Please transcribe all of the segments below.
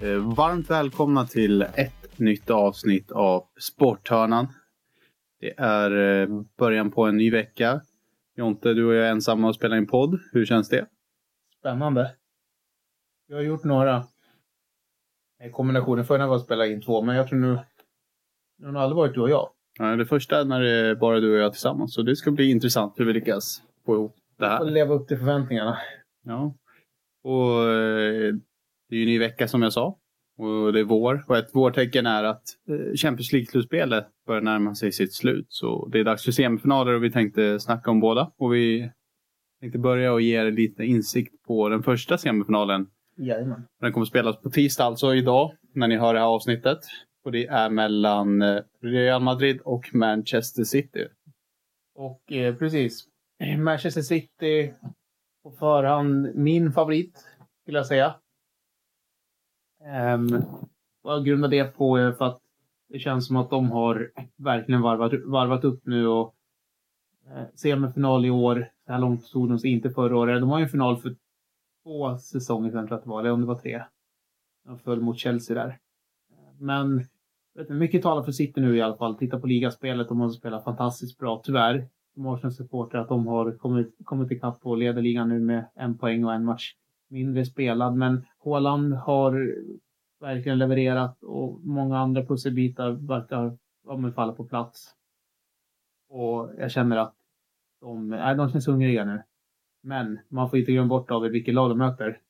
Eh, varmt välkomna till ett nytt avsnitt av Sporthörnan. Det är eh, början på en ny vecka. Jonte, du och jag är ensamma och spelar in podd. Hur känns det? Spännande. Jag har gjort några kombinationer. Förra gången spelade jag in två, men jag tror nu... Nu har det aldrig varit du och jag. Ja, det första är när det är bara du och jag tillsammans. Så det ska bli intressant hur vi lyckas få ihop det här. Och leva upp till förväntningarna. Ja. Och eh, det är ju en ny vecka som jag sa. Och det är vår. Och ett vårtecken är att eh, Champions League-slutspelet börjar närma sig sitt slut. Så det är dags för semifinaler och vi tänkte snacka om båda. Och vi tänkte börja och ge er lite insikt på den första semifinalen. Jajamän. Den kommer spelas på tisdag, alltså idag, när ni hör det här avsnittet. Och det är mellan eh, Real Madrid och Manchester City. Och eh, precis. Manchester City på förhand min favorit, skulle jag säga. Um, vad grundar det på? Eh, för att det känns som att de har verkligen varvat, varvat upp nu och eh, semifinal i år. Så här långt stod de sig inte förra året. De har ju en final för två säsonger sedan, tror jag att det var. Eller om det var tre. De föll mot Chelsea där. Men vet du, mycket talar för City nu i alla fall. Titta på ligaspelet. De har spelat fantastiskt bra, tyvärr. Som Arsenal-supporter att de har kommit, kommit ikapp och leder ligan nu med en poäng och en match mindre spelad. Men Haaland har verkligen levererat och många andra pusselbitar verkar ja, falla på plats. Och jag känner att de, nej, de känns hungriga nu. Men man får inte glömma bort av vilket lag de möter.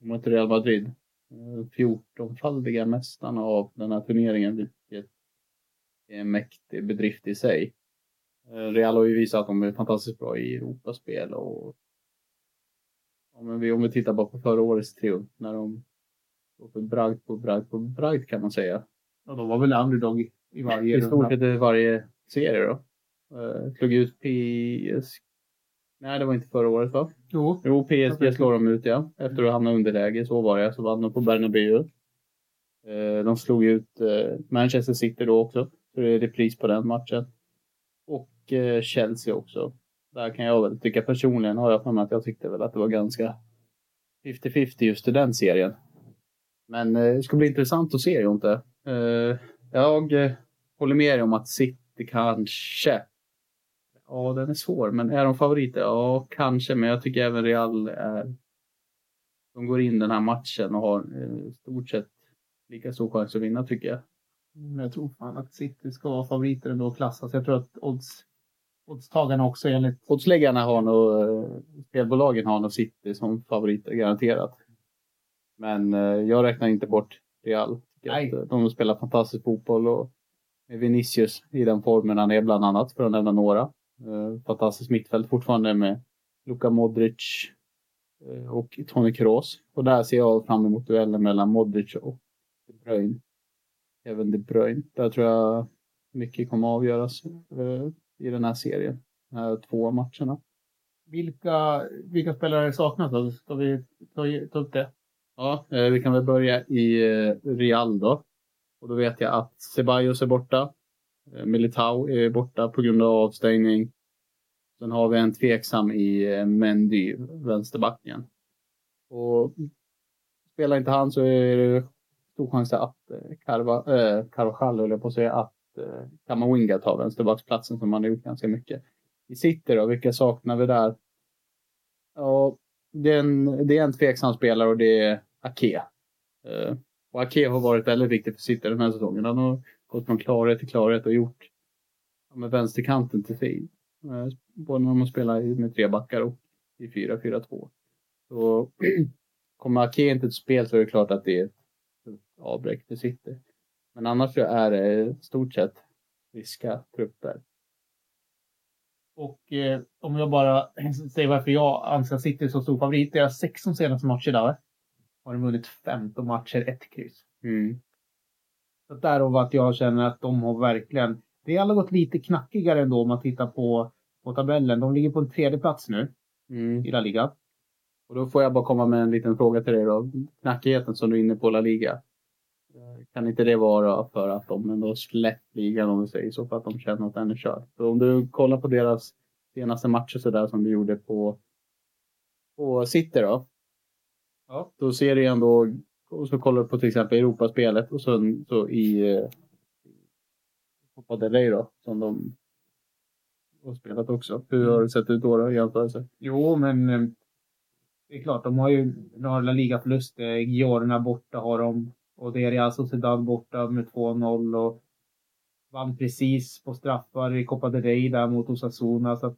De möter Real Madrid. Eh, 14-faldiga mästarna av den här turneringen, vilket är en mäktig bedrift i sig. Eh, Real har ju visat att de är fantastiskt bra i Europaspel och om vi, om vi tittar bara på förra årets triumf när de står för bragd på bragd på bragd kan man säga. Ja, de var väl underdog i varje I stort sett i varje serie då. Uh, slog ut PS... Nej, det var inte förra året va? Jo. Jo, PSG slår de ut ja. Efter att hamna underläge, så var det. Så vann de på Bernabéu. Uh, de slog ut uh, Manchester City då också. Så det är repris på den matchen. Och Chelsea också. Där kan jag väl tycka personligen har jag för mig att jag tyckte väl att det var ganska 50-50 just i den serien. Men eh, det ska bli intressant att se Jonte. Eh, jag eh, håller med dig om att City kanske. Ja, den är svår, men är de favoriter? Ja, kanske, men jag tycker även Real är. De går in den här matchen och har eh, stort sett lika stor chans att vinna tycker jag. Mm, jag tror fan att City ska vara favoriter ändå och klassas. Jag tror att odds oddstagarna också enligt... Oddsläggarna har nog, eh, spelbolagen har nog City som favoriter garanterat. Men eh, jag räknar inte bort Real. Nej. Eh, de spelar fantastisk fotboll och med Vinicius i den formen han är bland annat, för att nämna några. Fantastiskt mittfält fortfarande med Luka Modric och Toni Kroos. Och där ser jag fram emot duellen mellan Modric och De Bruyne. Även De Bruyne. Där tror jag mycket kommer avgöras i den här serien. De här två matcherna. Vilka, vilka spelare saknas då? Ska vi ta, ta upp det? Ja, eh, vi kan väl börja i eh, Real då. Och då vet jag att Ceballos är borta. Eh, Militao är borta på grund av avstängning. Sen har vi en tveksam i Mendy, vänsterbacken. Och spelar inte han så är det stor chans att Carva, äh, Carvajal, höll jag på att säga, att eh, Kamavinga tar vänsterbacksplatsen som han har gjort ganska mycket. I City då, vilka saknar vi där? Ja, det är en, det är en tveksam spelare och det är Ake. Eh, och Ake har varit väldigt viktig för City den här säsongen. Han har gått från klarhet till klarhet och gjort ja, med vänsterkanten till fin. Eh, både när man spelar med tre backar och i 4-4-2. Så kommer Ake inte till spel så är det klart att det är ett avbräck för City. Men annars är det stort sett friska trupper. Och eh, om jag bara säger varför jag anser City är så stor favorit. Deras 16 senaste matcher där har de vunnit 15 matcher, ett kryss. Mm. Så därav att jag känner att de har verkligen... Det har gått lite knackigare ändå om man tittar på, på tabellen. De ligger på en tredje plats nu mm. i La Liga. Och då får jag bara komma med en liten fråga till dig då. Knackigheten som du är inne på La Liga. Kan inte det vara för att de ändå släppt ligan om vi säger så, för att de känner att den är körd? Så om du kollar på deras senaste matcher så där som du gjorde på, på City då. Ja. Då ser det ändå och så kollar du på till exempel Europaspelet och så, så i eh, Copa del Rey då, som de har spelat också. Hur har det sett ut då, då i jämförelse? Jo, men eh, det är klart, de har ju några ligaförluster. Giorna borta har de och det är Real Sociedad borta med 2-0 och vann precis på straffar i Copa del Rey där mot Osasuna. Så att,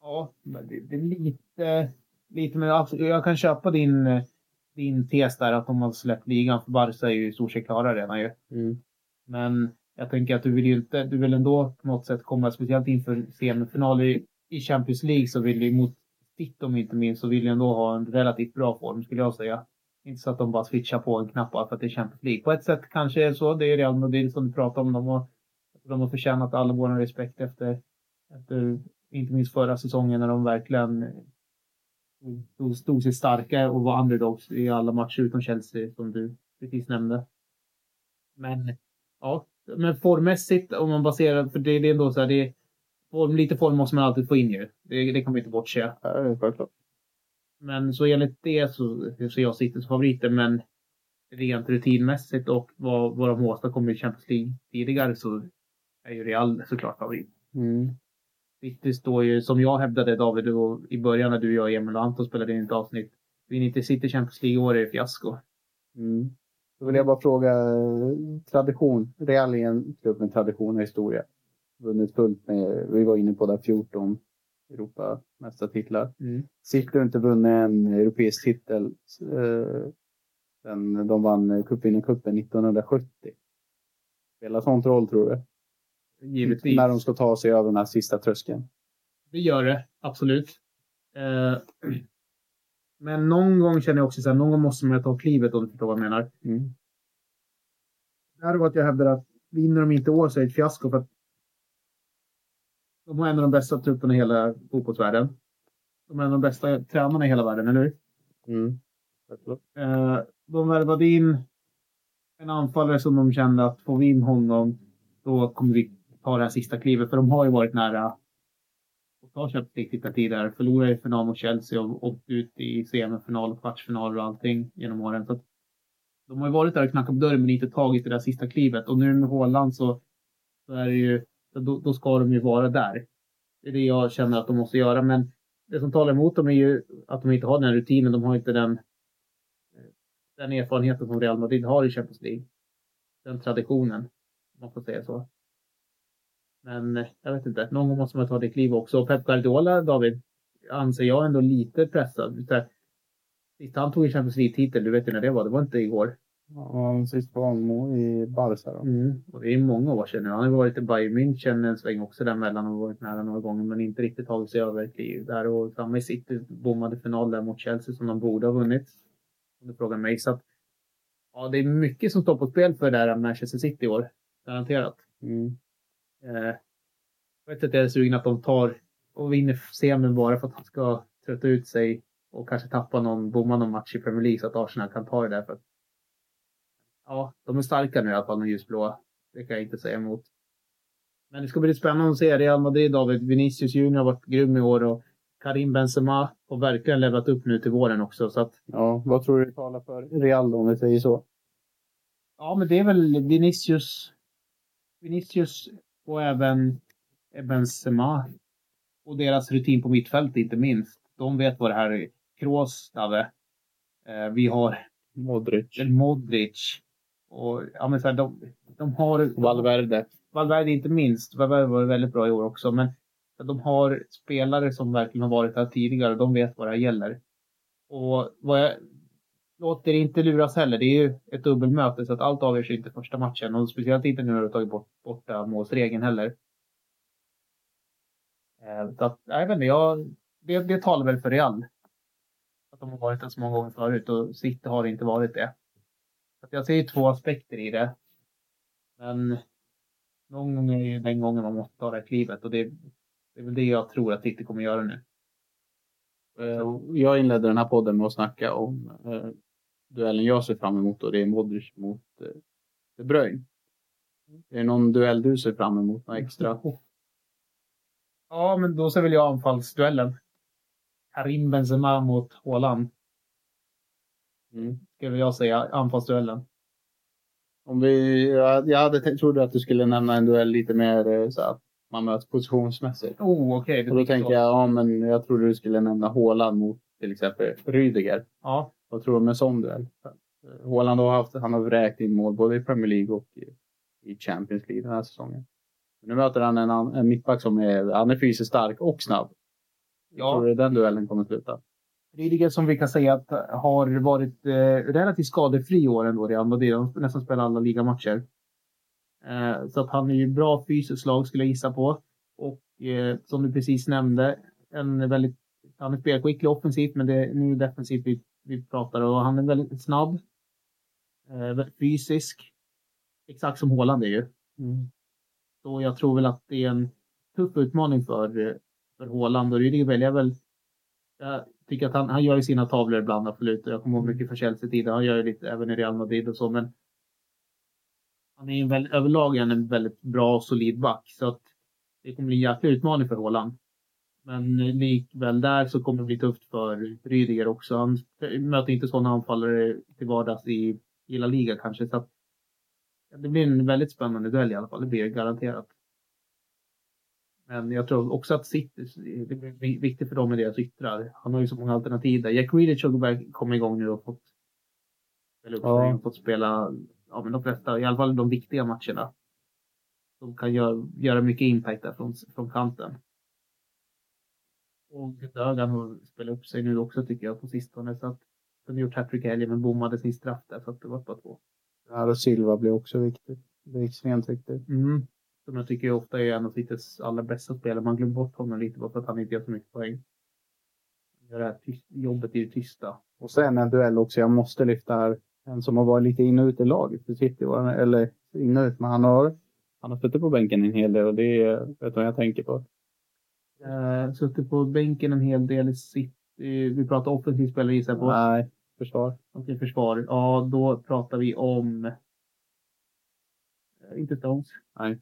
ja, det, det är lite, lite men jag kan köpa din, din tes där att de har släppt ligan för Barca är ju i stort sett klara redan ju. Mm. Men jag tänker att du vill ju inte, du vill ändå på något sätt komma, speciellt inför semifinal i, i Champions League så vill du mot City om inte minst så vill du ändå ha en relativt bra form skulle jag säga. Inte så att de bara switchar på en knapp bara för att det är Champions League. På ett sätt kanske är det så. Det är Real Madrid som du pratar om. De har, de har förtjänat all vår respekt efter, efter inte minst förra säsongen när de verkligen stod, stod sig starka och var underdogs i alla matcher utom Chelsea som du precis nämnde. Men ja, men formmässigt om man baserar, för det, det är ändå så här, det är, form, lite form måste man alltid få in ju. Det, det kan man inte bortse. Ja, självklart. Men så enligt det så ser jag City som favoriter, men rent rutinmässigt och vad, vad de åstadkom i Champions League tidigare så är ju Real såklart favorit. Mm. City står ju, som jag hävdade David, och i början när du, jag, Emil och Anton spelade in ett avsnitt. Vinner inte City Champions League i år är det fiasko. Mm. Då vill jag bara fråga, tradition. Real är en klubb med tradition och historia. Vunnit fullt med, vi var inne på där 14 Europamästartitlar. Mm. City har inte vunnit en europeisk titel eh, sen de vann cupvinnarcupen 1970. Spelar sånt roll tror du? Givetvis. När de ska ta sig över den här sista tröskeln. Det gör det, absolut. Eh, men någon gång känner jag också så här, någon gång måste man ta klivet om du förstår vad jag menar. Mm. Det här var att jag hävdar att vinner de inte år så är det ett fiasko för att de har en av de bästa trupperna i hela fotbollsvärlden. De är en av de bästa tränarna i hela världen, eller hur? Mm. Eh, de värvade in en anfallare som de kände att får vi in honom då kommer vi ta det här sista klivet. För de har ju varit nära att ta Champions League tidigare. Förlorade i final mot Chelsea och åkt ut i semifinal och kvartsfinal och allting genom åren. Så de har ju varit där och knackat på dörren men inte tagit det där sista klivet. Och nu med Håland så, så är det ju, då, då ska de ju vara där. Det är det jag känner att de måste göra. Men det som talar emot dem är ju att de inte har den rutinen. De har inte den, den erfarenheten som Real Madrid har i Champions League. Den traditionen, om man får säga så. Men eh, jag vet inte, någon gång måste man ta det kliv också. Och Pep Guardiola, David, anser jag ändå lite pressad. Sist han tog en Champions League-titel, du vet ju när det var, det var inte igår. Ja, sist var han i Barca då. Mm. Och det är många år sedan nu. Han har varit i Bayern München en sväng också däremellan och varit nära några gånger men inte riktigt tagit sig över till där och samma i City bommade final där mot Chelsea som de borde ha vunnit. Om du frågar mig. Så att, ja, det är mycket som står på spel för det här Manchester City i år. Garanterat. Mm. Eh, jag vet att jag är sugen att de tar och vinner semin bara för att de ska trötta ut sig och kanske tappa någon, bomma någon match i Premier League så att Arsenal kan ta det där. För att, ja, de är starka nu i alla fall, de ljusblåa. Det kan jag inte säga emot. Men det ska bli spännande att se Real Madrid, David. Vinicius Junior har varit grym i år och Karim Benzema har verkligen levlat upp nu till våren också. Så att, Ja, vad tror du talar för Real då, om vi säger så? ja, men det är väl Vinicius, Vinicius och även Benzema. Och deras rutin på mittfält inte minst. De vet vad det här är. Kroos, Dave. Eh, vi har Modric. Modric. Och ja, men så här, de, de har... Valverde. Valverde inte minst. Valverde var väldigt bra i år också. Men de har spelare som verkligen har varit här tidigare. De vet vad det här gäller. Och vad jag låter inte luras heller. Det är ju ett dubbelmöte så att allt avgörs inte första matchen. Och speciellt inte nu när du tagit bort borta målsregeln heller. Eh, Så att, jag vet inte, jag, det, det talar väl för Real. Att de har varit där så många gånger förut och City har inte varit det. Så att jag ser ju två aspekter i det. Men någon gång är ju den gången man måste ta det här klivet och det, det är väl det jag tror att City kommer göra nu. Eh, Jag inledde den här podden med att snacka om eh, duellen jag ser fram emot och det är Modric mot eh, De Bruyne. Är det någon duell du ser fram emot? Något extra? Ja, men då ser väl jag anfallsduellen. Karim Benzema mot Haaland. Mm. Skulle jag säga. Anfallsduellen. Om vi, jag, hade trodde att du skulle nämna en duell lite mer eh, så att man möts positionsmässigt. Oh. Okay. Och då tänker jag, ja men jag trodde du skulle nämna Haaland mot till exempel Rydiger. Ja. Vad tror du om en sån duell? Haaland har haft, han har vräkt in mål både i Premier League och i, i Champions League den här säsongen. Nu möter han en, en mittback som är, han är fysiskt stark och snabb. Ja. Tror du den duellen kommer sluta? Rydiger som vi kan säga att har varit eh, relativt skadefri i år ändå. Redan Madrid. Han har nästan spelat alla ligamatcher. Eh, så att han är ju bra fysiskt slag skulle jag gissa på. Och eh, som du precis nämnde, en väldigt, han är spelskicklig offensivt men det är nu defensivt vi, vi pratar och han är väldigt snabb. Eh, väldigt fysisk. Exakt som Haaland är ju. Så jag tror väl att det är en tuff utmaning för, eh, för Haaland och Rydiger väljer väl tycker att han, han gör ju sina tavlor ibland absolut. Jag kommer ihåg mycket för Chelsea-tiden. Han gör ju lite även i Real Madrid och så. Men han är ju väl, överlag är han en väldigt bra och solid back. Så att det kommer bli en jäkla utmaning för Haaland. Men likväl där så kommer det bli tufft för Rydiger också. Han möter inte sådana anfallare till vardags i hela liga kanske. Så att, ja, det blir en väldigt spännande duell i alla fall. Det blir det garanterat. Men jag tror också att City, det blir viktigt för dem med deras yttrar. Han har ju så många alternativ där. Jack Grealish har börjat komma igång nu och fått spela upp Ja. sig fått spela ja, men de flesta, i alla fall de viktiga matcherna. De kan göra, göra mycket impact där från, från kanten. Och Dögan har spelat upp sig nu också tycker jag på sistone. Så att de gjort hattrick i helgen men bommade sin straff där så att det var bara två. Här och Silva blir också viktigt. Det är extremt viktigt. Mm. Som jag tycker ofta är en av Citys allra bästa spelare. Man glömmer bort honom lite bara för att han inte gör så mycket poäng. Han Gör det här tyst, jobbet i det tysta. Och sen en duell också jag måste lyfta här. En som har varit lite in och ut i laget för City. Eller in och ut, men han har, han har suttit på bänken en hel del och det är, vet vad jag tänker på? Eh, suttit på bänken en hel del i City. Vi pratar offensiv spelare gissar jag på. Nej, försvar. Okej, försvar. Ja, då pratar vi om... Eh, inte Stones. Nej.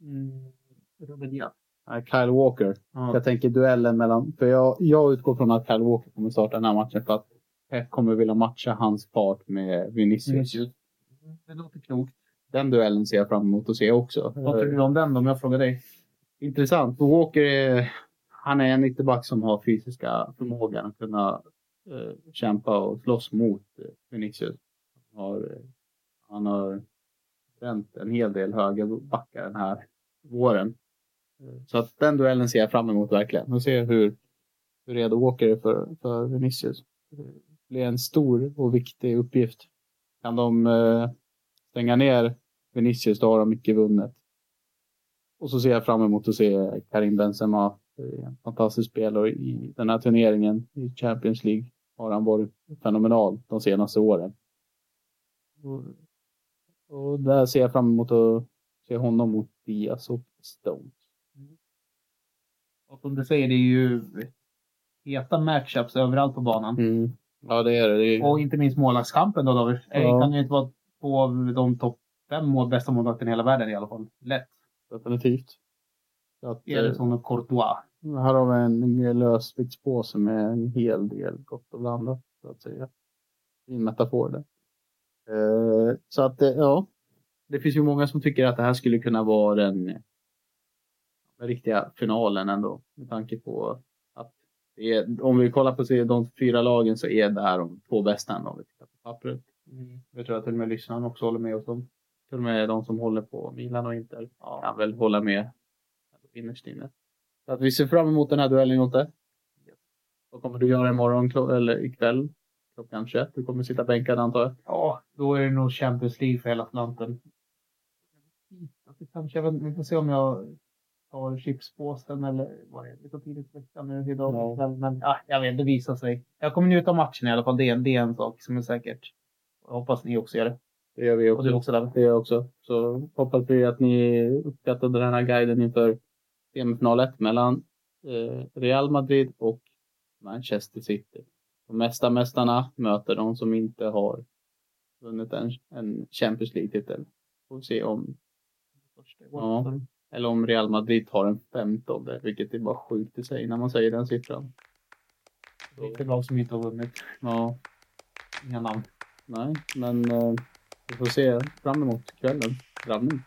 Mm, Ruben Diaz. Nej, Kyle Walker. Ja. Jag tänker duellen mellan, för jag, jag utgår från att Kyle Walker kommer starta den här matchen för att Pep kommer vilja matcha hans part med Vinicius. Vinicius. Det låter klokt. Den duellen ser jag fram emot att se också. Vad tror du om den då, om jag frågar dig? Intressant. Walker är, han är en ytterback som har fysiska förmågan att kunna eh, kämpa och slåss mot eh, Vinicius. Han har, eh, han har bränt en hel del höga backar den här våren. Eh, Så att den duellen ser jag fram emot verkligen. Och se hur, hur redo Walker är för, för Vinicius. Det blir en stor och viktig uppgift. Kan de eh, stänga ner Vinicius då har de mycket vunnet. Och så ser jag fram emot att se Karim Benzema. En fantastisk spelare i den här turneringen i Champions League. Har han varit fenomenal de senaste åren. Och, och där ser jag fram emot att se honom mot Diaz och Stones. Och som du säger, det är ju heta matchups överallt på banan. Mm. Ja, det är det. det är... Och inte minst målvaktskampen då David. Det Ja. kan ju inte vara två av de topp fem mål, bästa målvakterna i hela världen i alla fall. Lätt. Definitivt. Så att, eh, Ederson och Courtois. här har vi en lösviktspåse med en hel del gott och blandat. Så att säga. Fin metafor där. Eh, så att, eh, ja. Det finns ju många som tycker att det här skulle kunna vara den, den riktiga finalen ändå. Med tanke på att det är, om vi kollar på de fyra lagen så är det här de två bästa ändå om vi tittar på pappret. Jag tror att till och med lyssnarna också håller med oss om. Till och med de som håller på Milan och Inter kan väl hålla med innerst inne. Så att vi ser fram emot den här duellen Jotte. Vad kommer du göra imorgon eller ikväll? Klockan 21. Du kommer sitta bänkad antar jag. Ja, då är det nog Champions League för hela slanten. Kanske, jag vet, vi får se om jag tar chipspåsen eller vad det är. Går tidigt i veckan nu idag. Ja. kväll, Men ja, jag vet, det visar sig. Jag kommer njuta av matchen i alla fall. Det är, det är en sak som är säkert. Jag hoppas ni också gör det. Det gör vi Och du också. också. Det gör jag också. Så hoppas vi att ni uppskattade den här guiden inför semifinal 1 mellan eh, Real Madrid och Manchester City. De mesta mästarna möter de som inte har vunnit en, en Champions League-titel. Får se om Ja. Eller om Real Madrid tar en femtonde, vilket är bara sjukt i sig när man säger den siffran. Det är lag som inte har vunnit. Ja. inga namn. Nej, men eh, vi får se fram emot kvällen. Drabbning.